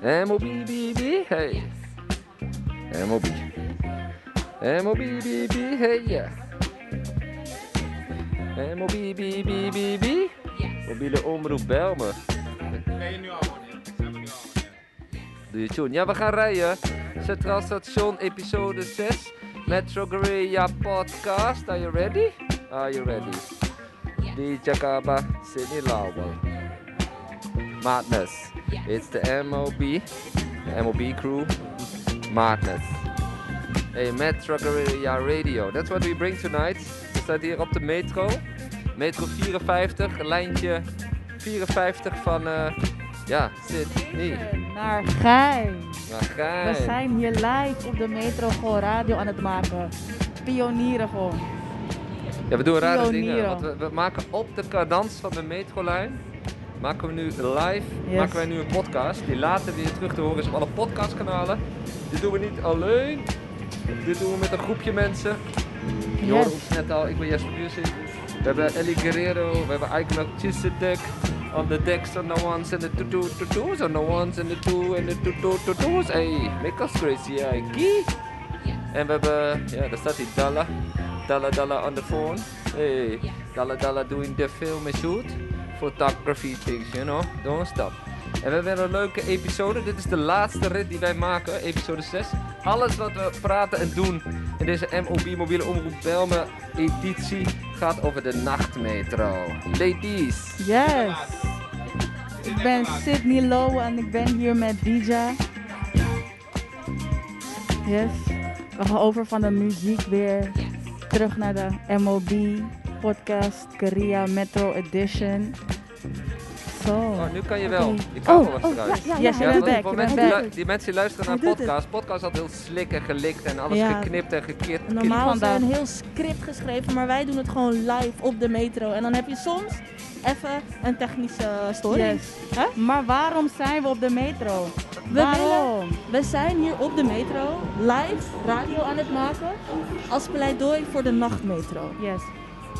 MOB, BB, hey. MOB. MOB, BB, hey, ja. MOB, BB, BB. Mobiele omroep, bel me. Ben je nu al? Doe je tune. Ja, we gaan rijden. Centraal Station, episode 6. Metro Guerrilla podcast. Are you ready? Are you ready? DJ Kaba. Madness. It's the MOB. The MOB crew. Madness. Hey, Metro Guerrilla Radio. That's what we bring tonight. We staan hier op de metro. Metro 54, lijntje 54 van, eh ja, Sydney. Naar Gein. Maar geil. We zijn hier live op de metro gewoon radio aan het maken. Pionieren gewoon. Ja, we doen rare dingen. Want we, we maken op de cadans van de metrolijn. Maken we nu live, Yes. maken wij nu een podcast. Die later weer terug te horen is op alle podcastkanalen. Dit doen we niet alleen. Dit doen we met een groepje mensen. Je Yes. hoorde ons net al, ik ben Jesper Music. We hebben Ellie Guerrero, we hebben Ike Melchizedek. On the decks on the ones and the two two two twos, on the ones and the two and the two two two twos. Hey, make us crazy, Ike. En we hebben, ja, daar staat hij, Dalla. Dalla Dalla on the phone. Hey, Dalla Dalla doing the film and shoot. Photography things, you know, don't stop. En we hebben weer een leuke episode. Dit is de laatste rit die wij maken, episode 6. Alles wat we praten en doen in deze MOB mobiele omroep Belme editie gaat over de nachtmetro. Ladies. Yes. Ik ben Sydney Lowe en ik ben hier met DJ. Yes. We gaan over van de muziek weer terug naar de MOB podcast Korea Metro Edition. Zo. Oh, nu kan je wel. Je kan Oh, wel oh, eruit. ja, ja, Ja, back, voor mensen die, back. lu- die mensen luisteren naar Hij podcast. Podcast had heel slik en gelikt en alles Ja. geknipt en gekeerd. Normaal is er een heel script geschreven, maar wij doen het gewoon live op de metro. En dan heb je soms even een technische story. Yes. Hè? Maar waarom zijn we op de metro? We, waarom? willen, we zijn hier op de metro live radio aan het maken als pleidooi voor de nachtmetro. Yes.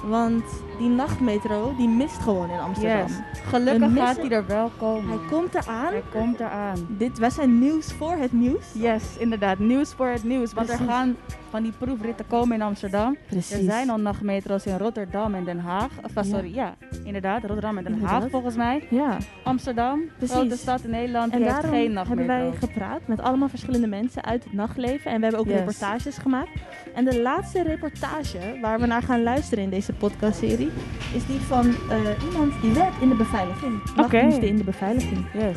Want die nachtmetro die mist gewoon in Amsterdam. Yes. Gelukkig gaat hij er wel komen. Hij komt eraan. Hij komt eraan. Dit, wij zijn nieuws voor het nieuws. Yes, inderdaad. Nieuws voor het nieuws. Want er gaan van die proefritten komen in Amsterdam. Precies. Er zijn al nachtmetro's in Rotterdam en Den Haag. Of, Ja. sorry, ja, inderdaad. Rotterdam en Den Inderdaad. Haag volgens mij. Ja. Amsterdam, Precies. grote stad in Nederland, En die daarom geen hebben nachtmetro. wij gepraat met allemaal verschillende mensen uit het nachtleven. En we hebben ook Yes. reportages gemaakt. En de laatste reportage waar we naar gaan luisteren in deze podcastserie... is die van eh, iemand die werkt in de beveiliging. Nachtdiensten in de beveiliging. Yes.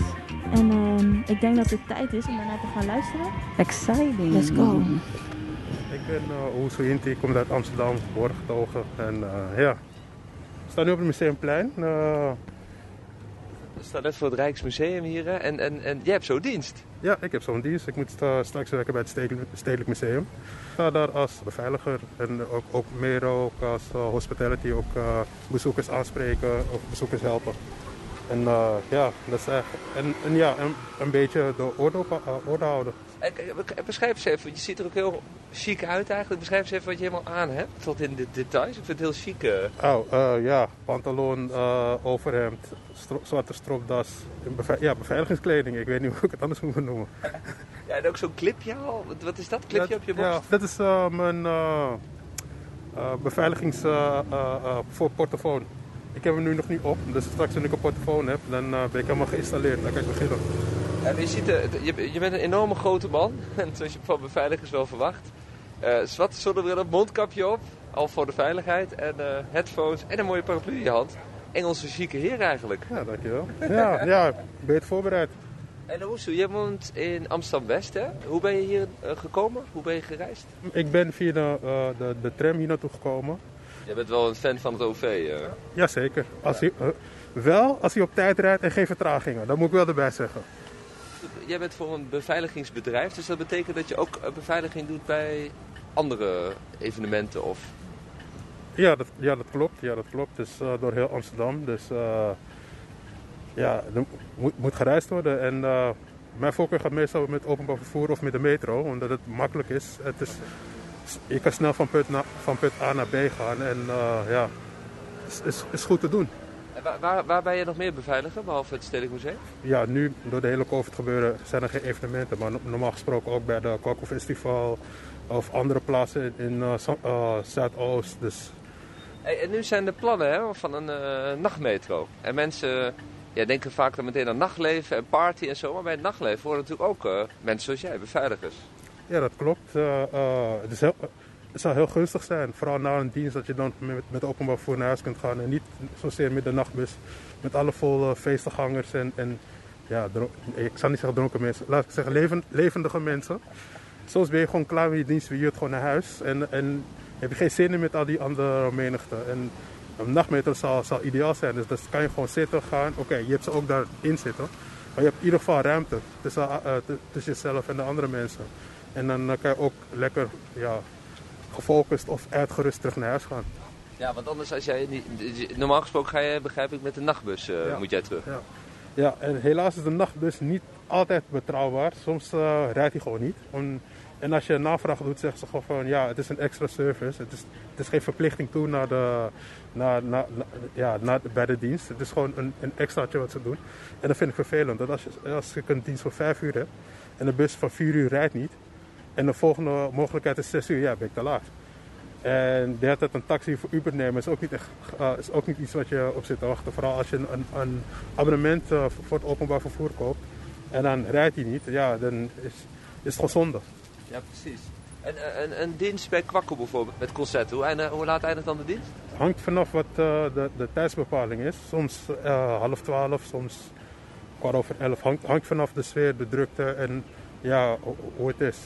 En ehm, ik denk dat het tijd is om daarnaar te gaan luisteren. Exciting. Let's go. Ik ben uh, Oeso Inti, ik kom uit Amsterdam, geboren getogen. En uh, ja, we staan nu op het Museumplein. Uh, We staan net voor het Rijksmuseum hier hè, en, en, en jij hebt zo dienst. ja, ik heb zo'n dienst. Ik moet straks werken bij het Stedelijk, Stedelijk Museum. Ik sta daar als beveiliger en ook, ook meer ook als hospitality, ook bezoekers aanspreken of bezoekers helpen. En uh, ja, dat is echt, en, en ja, een, een beetje de orde, op, uh, orde houden. En, eh, Beschrijf eens even, je ziet er ook heel chic uit eigenlijk. Beschrijf eens even wat je helemaal aan hebt, tot in de details. Ik vind het heel chic. eh. Oh, eh, ja, pantalon, overhemd, stro zwarte stropdas, beve ja, beveiligingskleding. Ik weet niet hoe ik het anders moet noemen. Ja, en ook zo'n clipje al. Wat, is dat, clipje Dat- op je borst? Ja, dat is mijn beveiligings voor portofoon. Ik heb hem nu nog niet op, dus straks als ik een portofoon heb, dan uh, ben ik helemaal geïnstalleerd. Dan kan ik beginnen. Ja, je, ziet, er- je, je bent een enorme grote man, en zoals je van beveiligers wel verwacht. Eh zwarte zonnebril op, mondkapje op, al voor de veiligheid. En eh, headphones en een mooie paraplu in je hand. Engelse chique heer eigenlijk. Ja, dankjewel. Ja, ja, beter voorbereid. En Hoezo, jij woont in Amsterdam-West, hè? Hoe ben je hier eh, gekomen? Hoe ben je gereisd? Ik ben via de, uh, de, de tram hier naartoe gekomen. Jij bent wel een fan van het OV, eh. Jazeker. Als hij, uh, wel als hij op tijd rijdt en geen vertragingen, dat moet ik wel erbij zeggen. Jij bent voor een beveiligingsbedrijf, dus dat betekent dat je ook eh, beveiliging doet bij andere evenementen of... Ja, dat, ja, dat klopt. Ja, dat klopt. Dus uh, door heel Amsterdam. Dus uh, ja, er moet, moet gereisd worden. En uh, mijn voorkeur gaat meestal met openbaar vervoer of met de metro, omdat het makkelijk is. Het is je kan snel van punt, na, van punt A naar B gaan en ja, is, is, is goed te doen. En waar, waar, waar ben je nog meer beveiliger, behalve het Stedelijk Museum? Ja, nu door de hele COVID gebeuren zijn er geen evenementen. Maar no- normaal gesproken ook bij de Kwakko Festival of andere plaatsen in eh, Za- eh, Zuidoost. Dus en nu zijn de plannen hè, van een eh, nachtmetro. En mensen ja, denken vaak dan meteen aan nachtleven en party en zo. Maar bij het nachtleven worden natuurlijk ook eh, mensen zoals jij, beveiligers. Ja, dat klopt. Eh, eh, het, is heel, het zou heel gunstig zijn, vooral na een dienst, dat je dan met, met openbaar vervoer naar huis kunt gaan. En niet zozeer met de nachtbus, met alle volle feestgangers en, en ja, ik zal niet zeggen dronken mensen, laat ik zeggen leven, levendige mensen. Soms ben je gewoon klaar met je dienst, je het gewoon naar huis. En, en heb je geen zin in met al die andere menigte. En een nachtmetro zal, zal ideaal zijn, dus dan kan je gewoon zitten, gaan. Oké, je hebt ze ook daarin zitten. Maar je hebt in ieder geval ruimte tussen, eh, tussen jezelf en de andere mensen. En dan kan je ook lekker ja, gefocust of uitgerust terug naar huis gaan. Ja, want anders als jij niet... Normaal gesproken ga je, begrijp ik, met de nachtbus eh, Ja. moet jij terug. Ja. ja, en helaas is de nachtbus niet altijd betrouwbaar. Soms eh, rijdt hij gewoon niet. Om- en als je een navraag doet, zeggen ze gewoon van ja, het is een extra service. Het is, het is geen verplichting toe naar de, naar, naar, ja, naar, bij de dienst. Het is gewoon een, een extraatje wat ze doen. En dat vind ik vervelend. Dat als, je, als ik een dienst van vijf uur heb en de bus van vier uur rijdt niet. En de volgende mogelijkheid is zes uur, ja, ben ik te laat. En de hele tijd een taxi voor Uber nemen is ook niet, echt, eh, is ook niet iets wat je op zit te wachten. Vooral als je een, een, abonnement eh, voor het openbaar vervoer koopt en dan rijdt hij niet, ja, dan is, is het gewoon zonde. Ja, precies. En eh, een, een dienst bij Kwakkel bijvoorbeeld, met concerten. Hoe, hoe laat eindigt dan de dienst? Hangt vanaf wat eh, de, de tijdsbepaling is. Soms eh, half twaalf, soms kwart over elf. Hangt, hangt vanaf de sfeer, de drukte en ja, ho- hoe het is.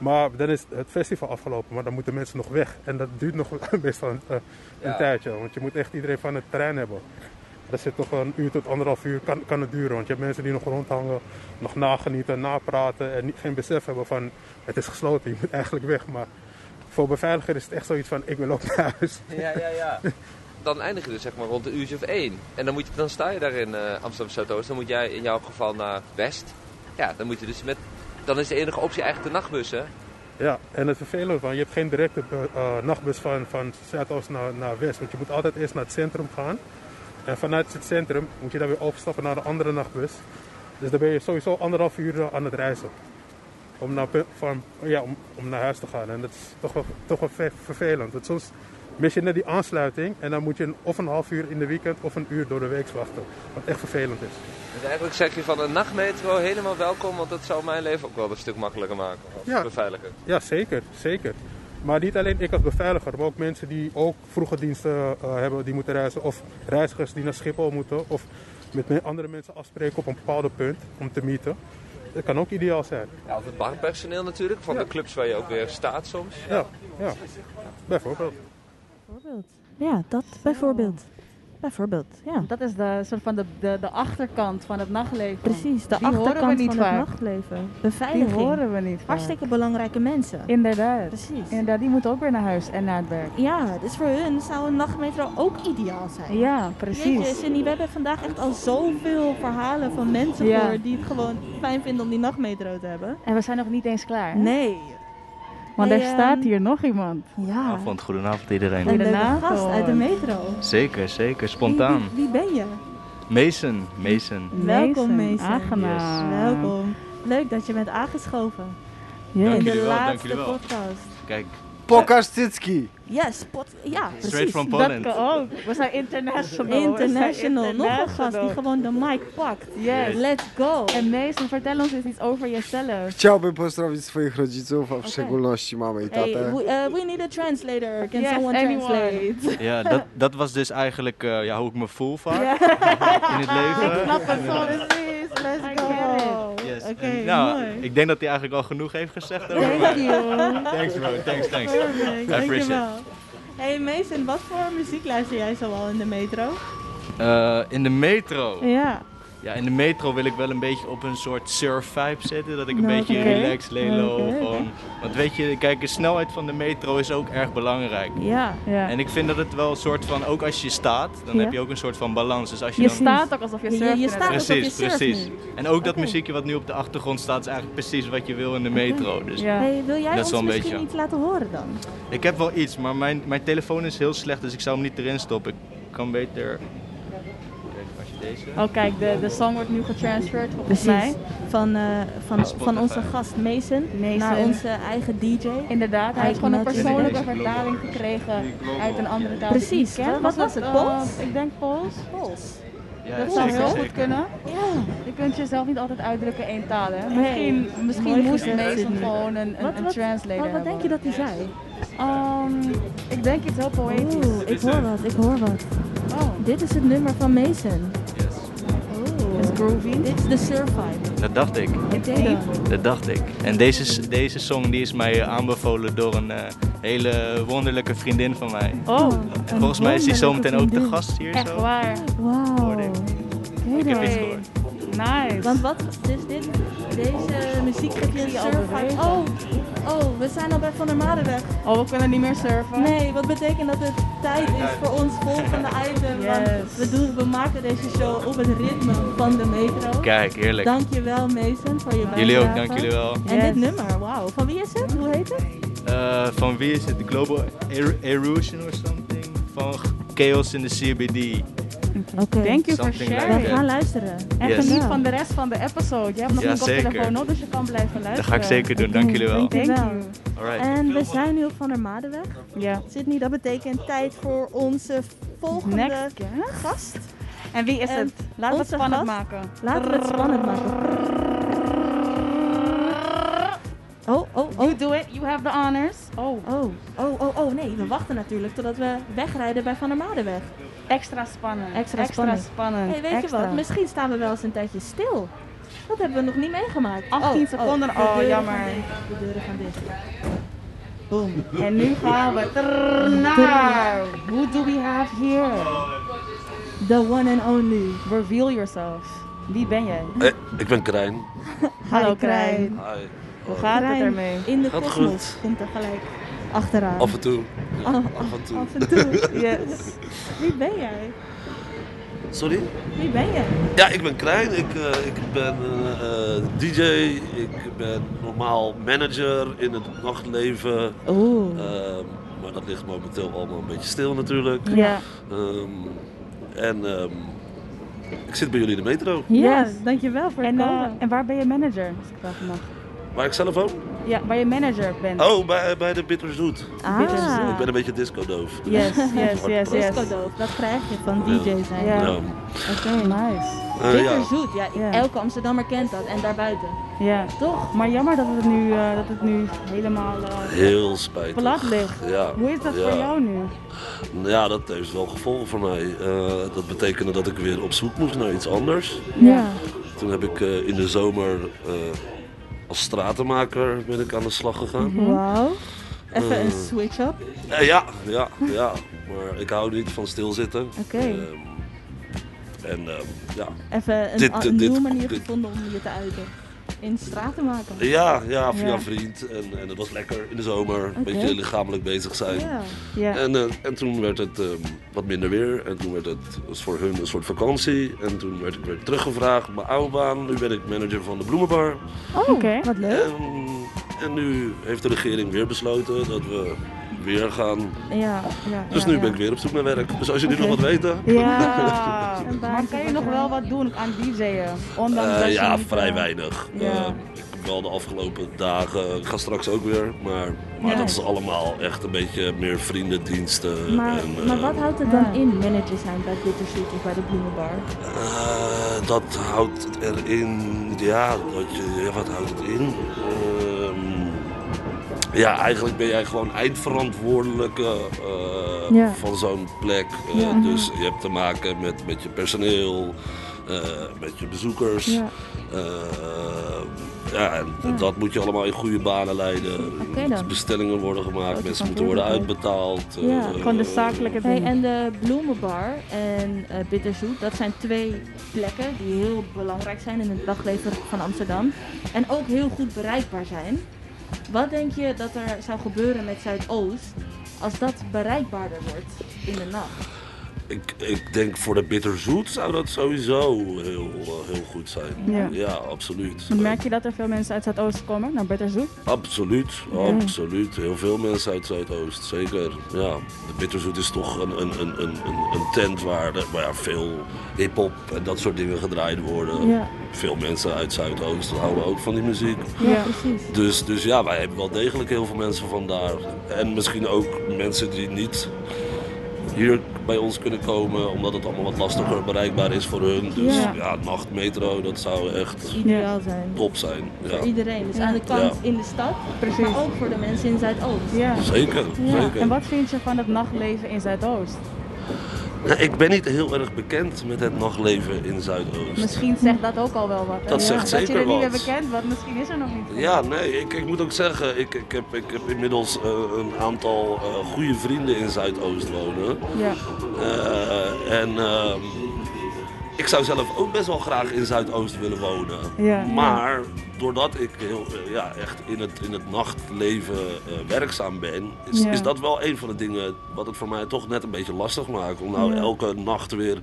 Maar dan is het festival afgelopen, maar dan moeten mensen nog weg. En dat duurt nog meestal een, eh, een Ja. tijdje, want je moet echt iedereen van het terrein hebben. Dat zit toch een uur tot anderhalf uur, kan, kan het duren. Want je hebt mensen die nog rondhangen, nog nagenieten, napraten en niet, geen besef hebben van het is gesloten, je moet eigenlijk weg. Maar voor beveiliger is het echt zoiets van ik wil ook naar huis. Ja, ja, ja. Dan eindig je dus zeg maar rond een uurtje of één. En dan, moet je, dan sta je daar in eh, Amsterdam Zuidoost. Dan moet jij in jouw geval naar West. Ja, dan moet je dus met... Dan is de enige optie eigenlijk de nachtbus, hè? Ja, en het vervelende van, je hebt geen directe eh, eh, nachtbus van, van Zuidoost naar, naar West. Want je moet altijd eerst naar het centrum gaan. En vanuit het centrum moet je dan weer overstappen naar de andere nachtbus. Dus dan ben je sowieso anderhalf uur eh, aan het reizen. Om naar, van, ja, om, om naar huis te gaan. En dat is toch wel, toch wel ver- vervelend. Want soms mis je net die aansluiting. En dan moet je een- of een half uur in de weekend of een uur door de week wachten. Wat echt vervelend is. Dus eigenlijk zeg je van een nachtmetro helemaal welkom. Want dat zou mijn leven ook wel een stuk makkelijker maken. Als Ja. beveiliger. Ja, zeker, zeker. Maar niet alleen ik als beveiliger, maar ook mensen die ook vroege diensten eh, hebben die moeten reizen. Of reizigers die naar Schiphol moeten. Of met me- andere mensen afspreken op een bepaald punt om te meeten. Dat kan ook ideaal zijn. Ja, of het barpersoneel natuurlijk. Van de clubs waar je ook weer staat soms. Ja, ja. bijvoorbeeld. Bijvoorbeeld. Ja, dat bijvoorbeeld. Bijvoorbeeld, ja. Dat is de, soort van de, de, de achterkant van het nachtleven. Precies, de Die achterkant niet van vaak. het nachtleven. Die Beveiliging. horen we niet vaak. Hartstikke belangrijke mensen. Inderdaad. Precies. Inderdaad, die moeten ook weer naar huis en naar het werk. Ja, dus voor hun zou een nachtmetro ook ideaal zijn. Ja, precies. Jeetje, Cindy, we hebben vandaag echt al zoveel verhalen van mensen Ja. gehoord die het gewoon fijn vinden om die nachtmetro te hebben. En we zijn nog niet eens klaar. hè? Nee. Want Hey, er staat ehm, hier nog iemand. Ja, Avond, goedenavond iedereen. een leuke gast uit de metro. Zeker, zeker. Spontaan. wie, wie ben je? Mason, Mason. Welkom, Mason. Aangenaam. Welkom. Leuk dat je bent aangeschoven. Dank in de jullie wel, dank laatste jullie wel. podcast. Kijk, Pokastitski. Yes, pot, ja, precies. straight from Dat Poland. kan ook. We zijn international. International. Zijn Nog een gast die gewoon de mic pakt. Yes. Let's go. En Mason, vertel ons eens iets over jezelf. Chciałbym pozdrowić swoich rodziców, a w szczególności mamę i Hey, tatę. we, uh, we need a translator. Can yes, someone anyone. translate? Ja, dat, dat was dus eigenlijk eh, ja, hoe ik me voel vaak in het leven. Snap het zo. Precies, let's I go. En, nou, mooi. ik denk dat hij eigenlijk al genoeg heeft gezegd over Thank mij. you. Thanks bro, thanks, thanks. Perfect, I appreciate dankjewel. Hey Mason, wat voor muziek luister jij zoal in de metro? Eh, in de metro. Ja. Ja, in de metro wil ik wel een beetje op een soort surf vibe zitten. Dat ik een Nou, beetje relaxed, lelo, gewoon. Want weet je, kijk, de snelheid van de metro is ook erg belangrijk. Ja. Ja. En ik vind dat het wel een soort van, ook als je staat, dan Ja. heb je ook een soort van balans. Dus als je, Je dan... staat ook alsof je Je- surft. je inderdaad. staat alsof je Precies, surft precies. nu. En ook dat muziekje wat nu op de achtergrond staat, is eigenlijk precies wat je wil in de metro. Dus Ja. Hey, wil jij Dat ons wel een misschien beetje. iets laten horen dan? ik heb wel iets, maar mijn, mijn telefoon is heel slecht, dus ik zou hem niet erin stoppen. Ik kan beter. Deze. Oh kijk, de, de song wordt nu getransferred volgens Precies. mij. Van, eh, van, Spotify. van onze gast Mason, Mason. naar onze eigen DJ. Inderdaad, hij Hij heeft gewoon een persoonlijke vertaling gekregen uit een andere taal. die ik Precies. ken. Wat- wat was het? Eh, Pools? ik denk Pools. Pools. Ja, Dat zou heel goed kunnen. Ja. Je kunt jezelf niet altijd uitdrukken in één taal, hè? Nee. Misschien, misschien Mooi moest Mason gewoon een, een, Wat- een wat- translator Wat, wat denk je dat hij zei? Ehm, ik denk iets heel poëtisch. Oeh, ik hoor wat, ik hoor wat. Oh, Dit is het nummer van Mason. Groovy. Dit is de surf vibe. Dat dacht ik. Dat. Dacht ik. En deze, deze song die is mij aanbevolen door een eh, hele wonderlijke vriendin van mij. Oh, En volgens mij is die zometeen ook de gast hier echt zo. waar. Wauw. Ik. Heb iets gehoord. Nice. Want wat, dus dit, deze muziek geeft je een zie je al surf vibe. bewegen. Oh, oh, we zijn al bij Van der Madenweg. oh, we kunnen niet meer surfen? Nee, wat betekent dat het tijd is voor ons volgende item? Want Yes. we, doen, we maken deze show op het ritme van de metro. Kijk, heerlijk. Dankjewel Mason voor je bijdrage. Jullie ook, dank jullie wel. En Yes. dit nummer, wauw. Van wie is het? Hoe heet het? Eh, van wie is het? Global Er- Erosion or something? Van Chaos in the CBD. Oké. Thank you for Something like sharing. We gaan luisteren. En Yes. geniet van de rest van de episode. Je hebt nog Ja, een koptelefoon op, dus je kan blijven luisteren. Dat ga ik zeker doen, dank jullie wel. Dank je Thank wel. you. Alright. En we zijn nu op Van der Madenweg. Ja. Sydney, dat betekent tijd voor onze volgende Next gast. En wie is En het? Laten we het spannend gast? maken. Laten we het spannend maken. Oh, oh, oh. You do it, you have the honors. Oh, Oh, oh, oh, oh, nee, we wachten natuurlijk totdat we wegrijden bij Van der Madenweg. extra spannend. Extra spannend. spannend. hey, weet extra. je wat? Misschien staan we wel eens een tijdje stil. Dat hebben we nog niet meegemaakt. 18 Oh, seconden. de Oh, deuren jammer. dicht, De deuren gaan dicht. Boom. En nu gaan we naar. Who do we have here? The one and only. Reveal yourself. Wie ben jij? Hey, ik ben Krijn. Hallo Krijn. Hi. Hoe gaat het ermee? In de kosmos komt er gelijk achteraan. Af en toe. Af, Af en toe. af en toe. Yes. Wie ben jij? Sorry? Wie ben jij? Ja, ik ben Krijn. Ik, eh, ik ben eh, eh, DJ. Ik ben normaal manager in het nachtleven. Oeh. Ehm, maar dat ligt momenteel allemaal een beetje stil natuurlijk. Ja. Ehm, en ehm, ik zit bij jullie in de metro. Ja, Yes. dankjewel voor het En, en waar ben je manager? Als ik vragen mag. Waar ik zelf woon? Ja, waar je manager bent. Oh, bij, bij de Bitterzoet. ah, Ik ben een beetje disco-doof. Yes, yes, yes, yes. disco-doof, dat krijg je van DJ zijn. Ja. Ja. Oké. Nice. Eh, Bitter ja. zoet, ja, Ja. elke Amsterdammer kent dat en daarbuiten. Ja. Toch? Maar jammer dat het nu, eh, dat het nu helemaal eh, Heel spijtig. plat ligt. Ja. Hoe is dat ja. voor jou nu? Ja, dat heeft wel gevolgen voor mij. Eh, dat betekende dat ik weer op zoek moest naar iets anders. Ja. Toen heb ik eh, in de zomer eh, als stratenmaker ben ik aan de slag gegaan. Mhm. Wauw. Even een Eh. switch-up. Eh, ja, ja, ja. Maar ik hou niet van stilzitten. Oké. Ehm, en ehm, ja. Even een, dit- a- dit- een nieuwe manier dit- gevonden om je te uiten. In straten maken. Ja, ja, via Ja. een vriend. En, en het was lekker in de zomer. Een beetje lichamelijk bezig zijn. Ja. Ja. En, eh, en toen werd het ehm, wat minder weer. En toen werd het was voor hun een soort vakantie. En toen werd ik weer teruggevraagd op mijn oude baan. Nu ben ik manager van de Bloemenbar. Oh, Oké. wat leuk. En, en nu heeft de regering weer besloten dat we weer gaan. Ja, ja. Dus ja, nu ja. ben ik weer op zoek naar werk. Dus als jullie nog wat weten. Ja. Maar kan je nog wel wat doen aan DJ'en? Ondanks Eh, dat je ja, niet, vrij eh, weinig. ja. Eh, ik heb wel de afgelopen dagen. Ik ga straks ook weer. Maar, maar Ja. dat is allemaal echt een beetje meer vriendendiensten. Maar, en, maar wat houdt het dan Ja. in, manager zijn bij Bittersweet of bij de Bloemenbar? Eh, dat houdt het erin, ja, dat je, ja, wat houdt het in? Ja, eigenlijk ben jij gewoon eindverantwoordelijke eh, Ja. van zo'n plek. Eh, Ja. Dus je hebt te maken met, met je personeel, eh, met je bezoekers. Ja. Eh, ja, en Ja. dat moet je allemaal in goede banen leiden. Er Oké moeten dan. Bestellingen worden gemaakt, mensen moeten worden uitbetaald. Ja. Gewoon de zakelijke Hey, dingen. en de Bloemenbar en eh Bitterzoet, dat zijn twee plekken die heel belangrijk zijn in het dagleven van Amsterdam. En ook heel goed bereikbaar zijn. Wat denk je dat er zou gebeuren met Zuidoost als dat bereikbaarder wordt in de nacht? Ik, ik denk voor de bitterzoet zou dat sowieso heel, heel goed zijn. Ja. Ja, absoluut. Merk je dat er veel mensen uit Zuidoost komen naar Bitterzoet? Absoluut, absoluut. Heel veel mensen uit Zuidoost, zeker. Ja, de Bitterzoet is toch een, een, een, een, een- tent waar, waar ja, veel hip-hop en dat soort dingen gedraaid worden. Ja. Veel mensen uit Zuidoost houden ook van die muziek. Ja. precies. Dus, dus ja, wij hebben wel degelijk heel veel mensen van daar. En misschien ook mensen die niet hier bij ons kunnen komen, omdat het allemaal wat lastiger bereikbaar is voor hun. Dus Ja. ja, nachtmetro, dat zou echt Ideaal zijn. top zijn. Ja. Voor iedereen. Dus Ja. aan de kant Ja. in de stad, Precies. maar ook voor de mensen in Zuidoost. Ja. Zeker, Ja. zeker. En wat vind je van het nachtleven in Zuidoost? Nou, ik ben niet heel erg bekend met het nachtleven in Zuidoost. Misschien zegt dat ook al wel wat. hè? Dat zegt Dat zeker je er niet wat. meer bekend bent, misschien is er nog niet. Ja, nee, ik, ik moet ook zeggen, ik, ik, heb, ik heb inmiddels eh, een aantal eh, goede vrienden in Zuidoost wonen. Ja. Eh, en ehm, ik zou zelf ook best wel graag in Zuidoost willen wonen. Ja. Maar doordat ik heel, eh, ja, echt in het, in het nachtleven eh, werkzaam ben, is, Ja. is dat wel een van de dingen wat het voor mij toch net een beetje lastig maakt. Om nou Ja. elke nacht weer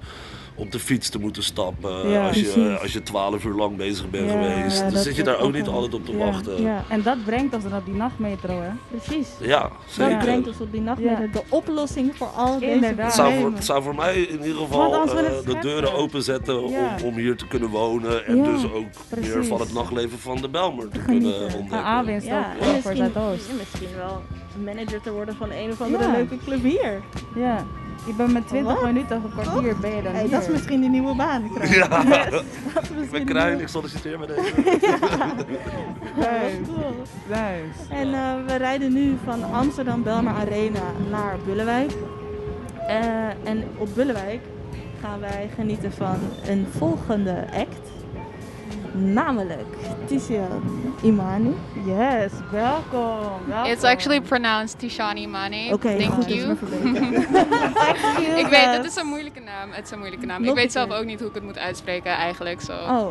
op de fiets te moeten stappen Ja, als, je, precies. als je twaalf uur lang bezig bent Ja, geweest. ja, dan dat zit je daar ook niet altijd op te ja, wachten. Ja. En dat brengt ons dan op die nachtmetro, hè? Precies. Ja, Dat zeker. brengt ons op die nachtmetro. Ja. De oplossing voor al deze Inderdaad. Het zou, voor, problemen. het zou voor mij in ieder geval eh, de deuren openzetten Ja. om, om hier te kunnen wonen. En Ja, dus ook precies. meer van het nachtleven van de Belmer te Genieten. kunnen Een ontdekken. aanwinst Ja, ook voor misschien, Zuidoost. en misschien wel manager te worden van een of andere Ja. leuke club hier. Ja. Je bent met 20 Wat? minuten of een kwartier ben je dan Hey, hier. dat is misschien die nieuwe baan. Kruin. Ja, Dat is ik ben Kruin, nieuwe- ik solliciteer met deze. Nice. Cool. Nice. En eh, we rijden nu van Amsterdam Belmer Arena naar Bullewijk. Eh, en op Bullewijk gaan wij genieten van een volgende act. Namelijk Tizian Imani. Yes, welkom. welkom. It's actually pronounced Tishani Mane. Oké, Thank goed, dat is you. ik weet, het is een moeilijke naam. Het is een moeilijke naam. Ik weet zelf ook niet hoe ik het moet uitspreken eigenlijk. Zo. Oh,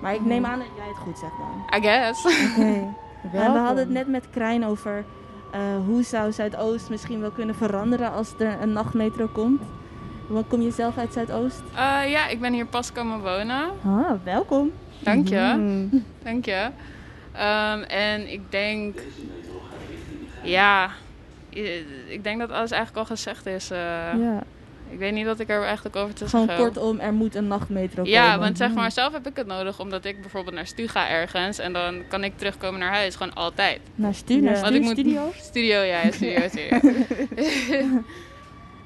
maar ik neem aan dat jij het goed zegt dan. I guess. Oké. We hadden het net met Krijn over eh, hoe zou Zuidoost misschien wel kunnen veranderen als er een nachtmetro komt. Want kom je zelf uit Zuidoost? Eh, ja, ik ben hier pas komen wonen. Ah, welkom. Dank je. Mm. Dank je. Ehm, en ik denk... Ja... Ik denk dat alles eigenlijk al gezegd is. eh. Ja. Ik weet niet wat ik er eigenlijk over te Gewoon zeggen heb. kortom, er moet een nachtmetro komen. Ja, want zeg maar, zelf heb ik het nodig omdat ik bijvoorbeeld naar Stu ga ergens en dan kan ik terugkomen naar huis, gewoon altijd. Naar Stu, naar Ja. Stu Want ik moet- Studio? Studio, ja, ja, studio, studio.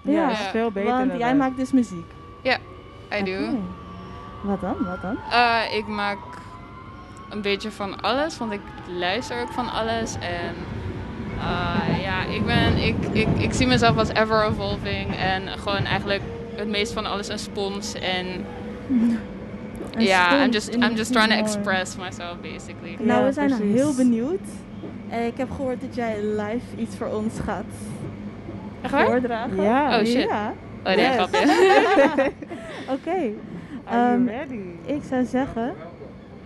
Ja, Ja, is veel beter Want jij maakt dus muziek. I do. Wat dan? Wat dan? Eh, ik maak een beetje van alles, want ik luister ook van alles. En eh, ja, ik, ben, ik, ik, ik zie mezelf als ever evolving en gewoon eigenlijk het meest van alles een spons. En ja, I'm just, I'm just trying to express myself basically. Nou, Ja, we zijn precies. heel benieuwd. Eh, ik heb gehoord dat jij live iets voor ons gaat Echt waar? voordragen. Ja. Oh, shit. Ja. Oh nee, Yes. grapje. Oké. Are you Ehm, ready? Ik zou zeggen,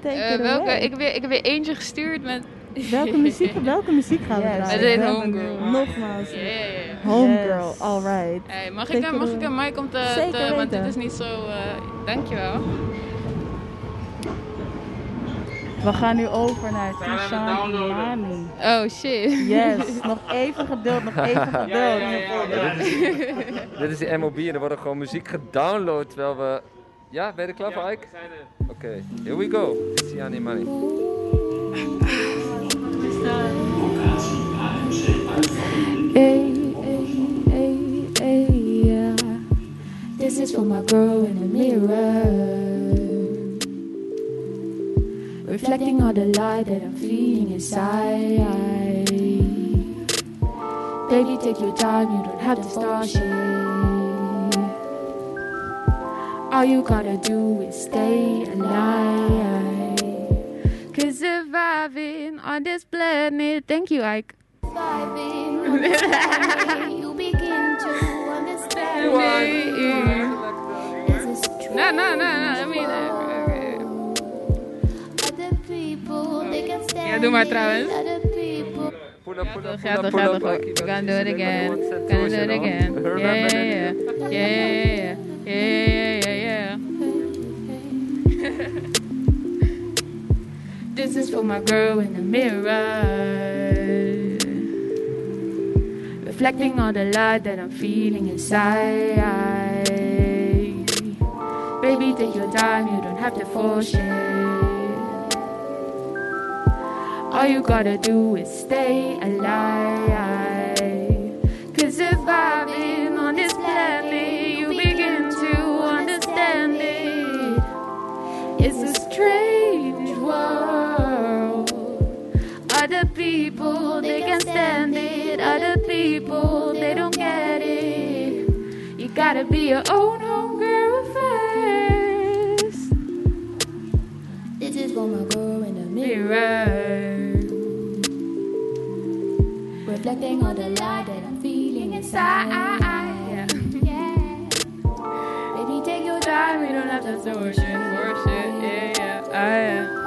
take Eh, it welke, away. ik, heb weer, ik heb weer eentje gestuurd met... Welke muziek, welke muziek gaan we Yes. draaien? Het Homegirl. Nogmaals. Homegirl, Yes. alright. Hey, mag, ik, mag ik een mic om te... Zeker te- want dit is niet zo... eh dankjewel. We gaan nu over naar Tishan Imani. Oh shit. Yes, nog even geduld, nog even geduld. Ja, dit, is, dit is die MOB en er wordt gewoon muziek gedownload terwijl we... Ja, ben je er klaar voor, Ike? Oké, here we go. Tiziani Money. Hey, hey, hey, hey, yeah. This is for my girl in the mirror. Reflecting all the light that I'm feeling inside. Baby, take your time, you don't have to start shit. All you gotta do is stay alive. Cause surviving on this planet... Thank you, Ike. Vibing on this planet, you begin to understand This is true. No, no, no, no. I mean... eh, Other people, they can stand Ja, doe maar it. trouwens. Other. Pull up, pull up, Gaat pull toch, up, gaat pull toch. up. Ike. We gaan do it again. We one set gaan do doors, it again. Ja, Remember ja, that? ja. Yeah, yeah, yeah, yeah. This is for my girl in the mirror. Reflecting all the light that I'm feeling inside. Baby, take your time, you don't have to force it. All you gotta do is stay alive. Gotta be your own homegirl first. This is for my girl in the Mirror. Reflecting all the light that I'm feeling Inside, inside. yeah. Baby, take your Time, we don't have to force it, yeah, yeah, ah, yeah.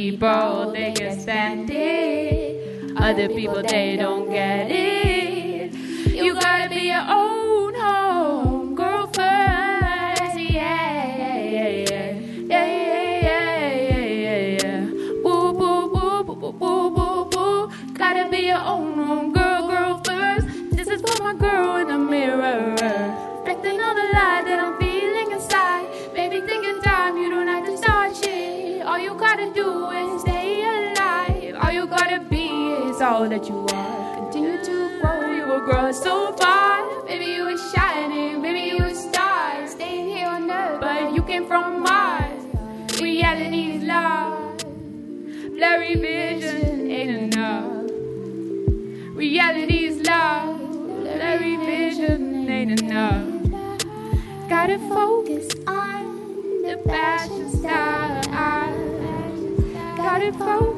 People they get it. Other people, they don't get it. Reality is lost. Blurry vision ain't enough. Gotta focus on the passion star. Gotta focus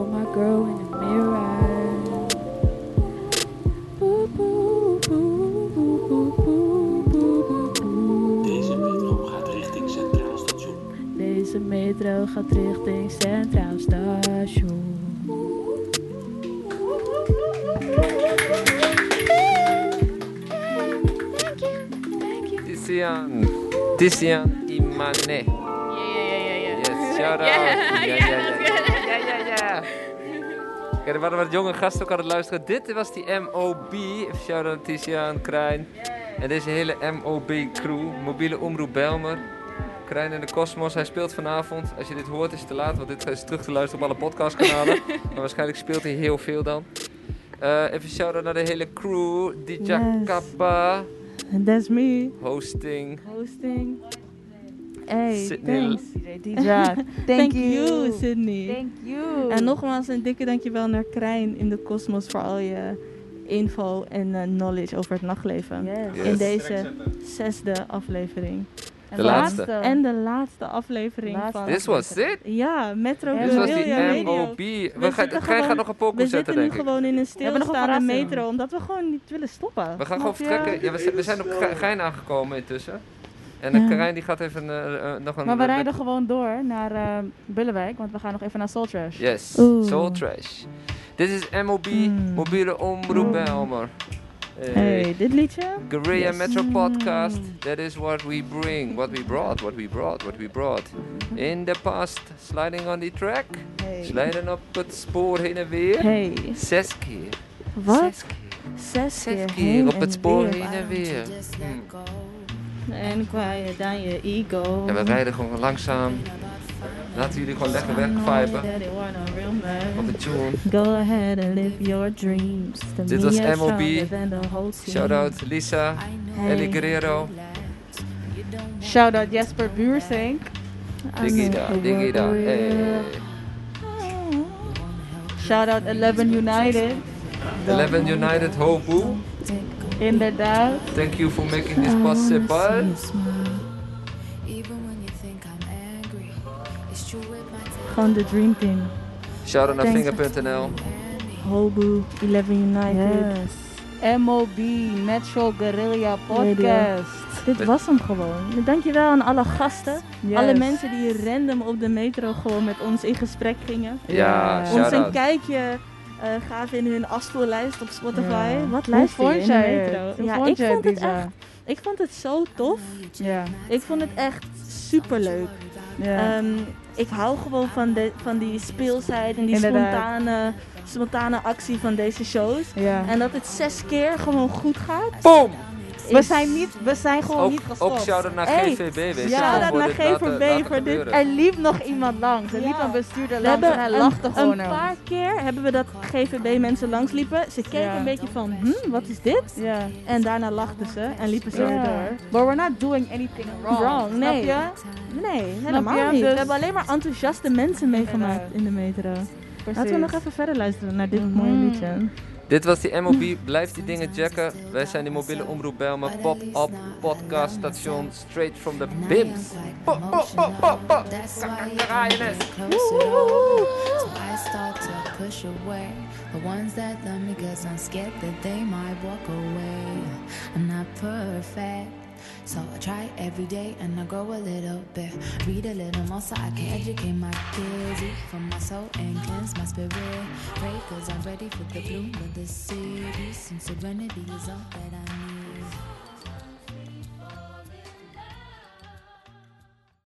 for my girl in the mirror. Deze metro gaat richting Centraal Station. Deze metro gaat richting Centraal Station. Tizian. Tizian Kijk, er waren wat jonge gasten ook aan het luisteren. Dit was die MOB. Even shout out Tizian, Krijn. En deze hele MOB crew. Mobiele Omroep Belmer. Krijn in de Cosmos. Hij speelt vanavond. Als je dit hoort is het te laat, want dit is terug te luisteren op alle podcastkanalen. maar waarschijnlijk speelt hij heel veel dan. Eh, even shout out naar de hele crew. DJ Yes. Kappa. That's me. Hosting. Hosting. Hey, Sydney. thanks. DJ Thank, Thank you. you, Sydney. Thank you. En nogmaals een dikke dankjewel naar Krijn in de Cosmos voor al je info en eh, knowledge over het nachtleven. Yes. In deze zesde aflevering. En De laatste. En de laatste aflevering Laatste van... This was it? Ja, Metro Dit was die. MOB. We We gaan, zitten Krijn gaat gewoon- nog een We pokoe zetten, zitten nu denk ik. gewoon in een hebben nog een stilstaande metro, omdat we gewoon niet willen stoppen. We gaan gewoon vertrekken. Ja, we, zijn- we zijn op Ge- Gein aangekomen intussen. En de Ja. Karijn die gaat even eh, eh, nog een... Maar we eh, rijden gewoon door naar Bullewijk, want we gaan nog even naar Soul Trash. Yes, Oeh. Soul Trash. Dit is MOB, Mm. mobiele omroep Belmer. Hey, dit liedje? Guerrilla Yes. Metro Podcast. That is what we bring, what we brought, what we brought, what we brought. In the past, sliding on the track. Hey. Slijden op het spoor heen en weer. Hey. Zes keer. Wat? Zes keer. Zes keer Zes heen keer op het spoor weer. heen en weer. Hmm. En quiet down your ego. En we rijden gewoon langzaam. Laten jullie gewoon lekker wegviben op de tune. Go ahead and live your dreams. Dit was MOB. stronger than the whole team. Shout out Lisa, Hey. Ellie Guerrero. Shout out Jesper Buursink. Digida, digida. Hey. Shout out 11 United. 11 United Hobu. Inderdaad. Thank you for making this possible. Gewoon de dream team. Shout out naar Thanks. Finger.nl. Hobu, 11 United. Yes. MOB, Natural Guerrilla Podcast. Dit was hem gewoon. Dankjewel aan alle gasten. Yes. Alle mensen die random op de metro gewoon met ons in gesprek gingen. Ja, Ons shout een kijkje gaven in hun afspeellijst op Spotify. Ja. Wat luister je vond in de jij metro? Ja, vond ik vond het, echt... Ik vond het zo tof. Ja. Ik vond het echt superleuk. Ja. Ehm, ik hou gewoon van, de, van die speelsheid en die Inderdaad. spontane, spontane actie van deze shows. Ja. En dat het zes keer gewoon goed gaat. Boom! We zijn, niet, we zijn gewoon Ook, niet gestopt. ook shout-out naar Hey, GVB, weet je. Ja, naar GVB laten voor dit. Er liep nog iemand langs. Er liep Ja. een bestuurder We langs hebben en hij een, lachte gewoon een paar keer hebben we dat GVB mensen langsliepen. Ze keken Ja. een beetje van, hm, wat is dit? Ja. En daarna lachten ze en liepen ze Ja. weer door. But we're not doing anything wrong. Wrong, Snap nee. je? Nee, helemaal je? niet. Dus- We hebben alleen maar enthousiaste mensen meegemaakt in de metro. Laten we nog even verder luisteren naar dit mooie Mhm. liedje. Dit was die MOB. Blijf die dingen checken. Wij zijn die mobiele omroep Bijlmer. Pop-up podcast station. Straight from the BIMS. Pop, pop, pop, pop, pop. Push away the ones that love me cause I'm scared that they might walk away. I'm not perfect. So I try every day and I grow a little bit. Read a little more so I can educate my kids. Eat from my soul and cleanse my spirit. Pray cause I'm ready for the bloom of the city. Serenity is all that I need.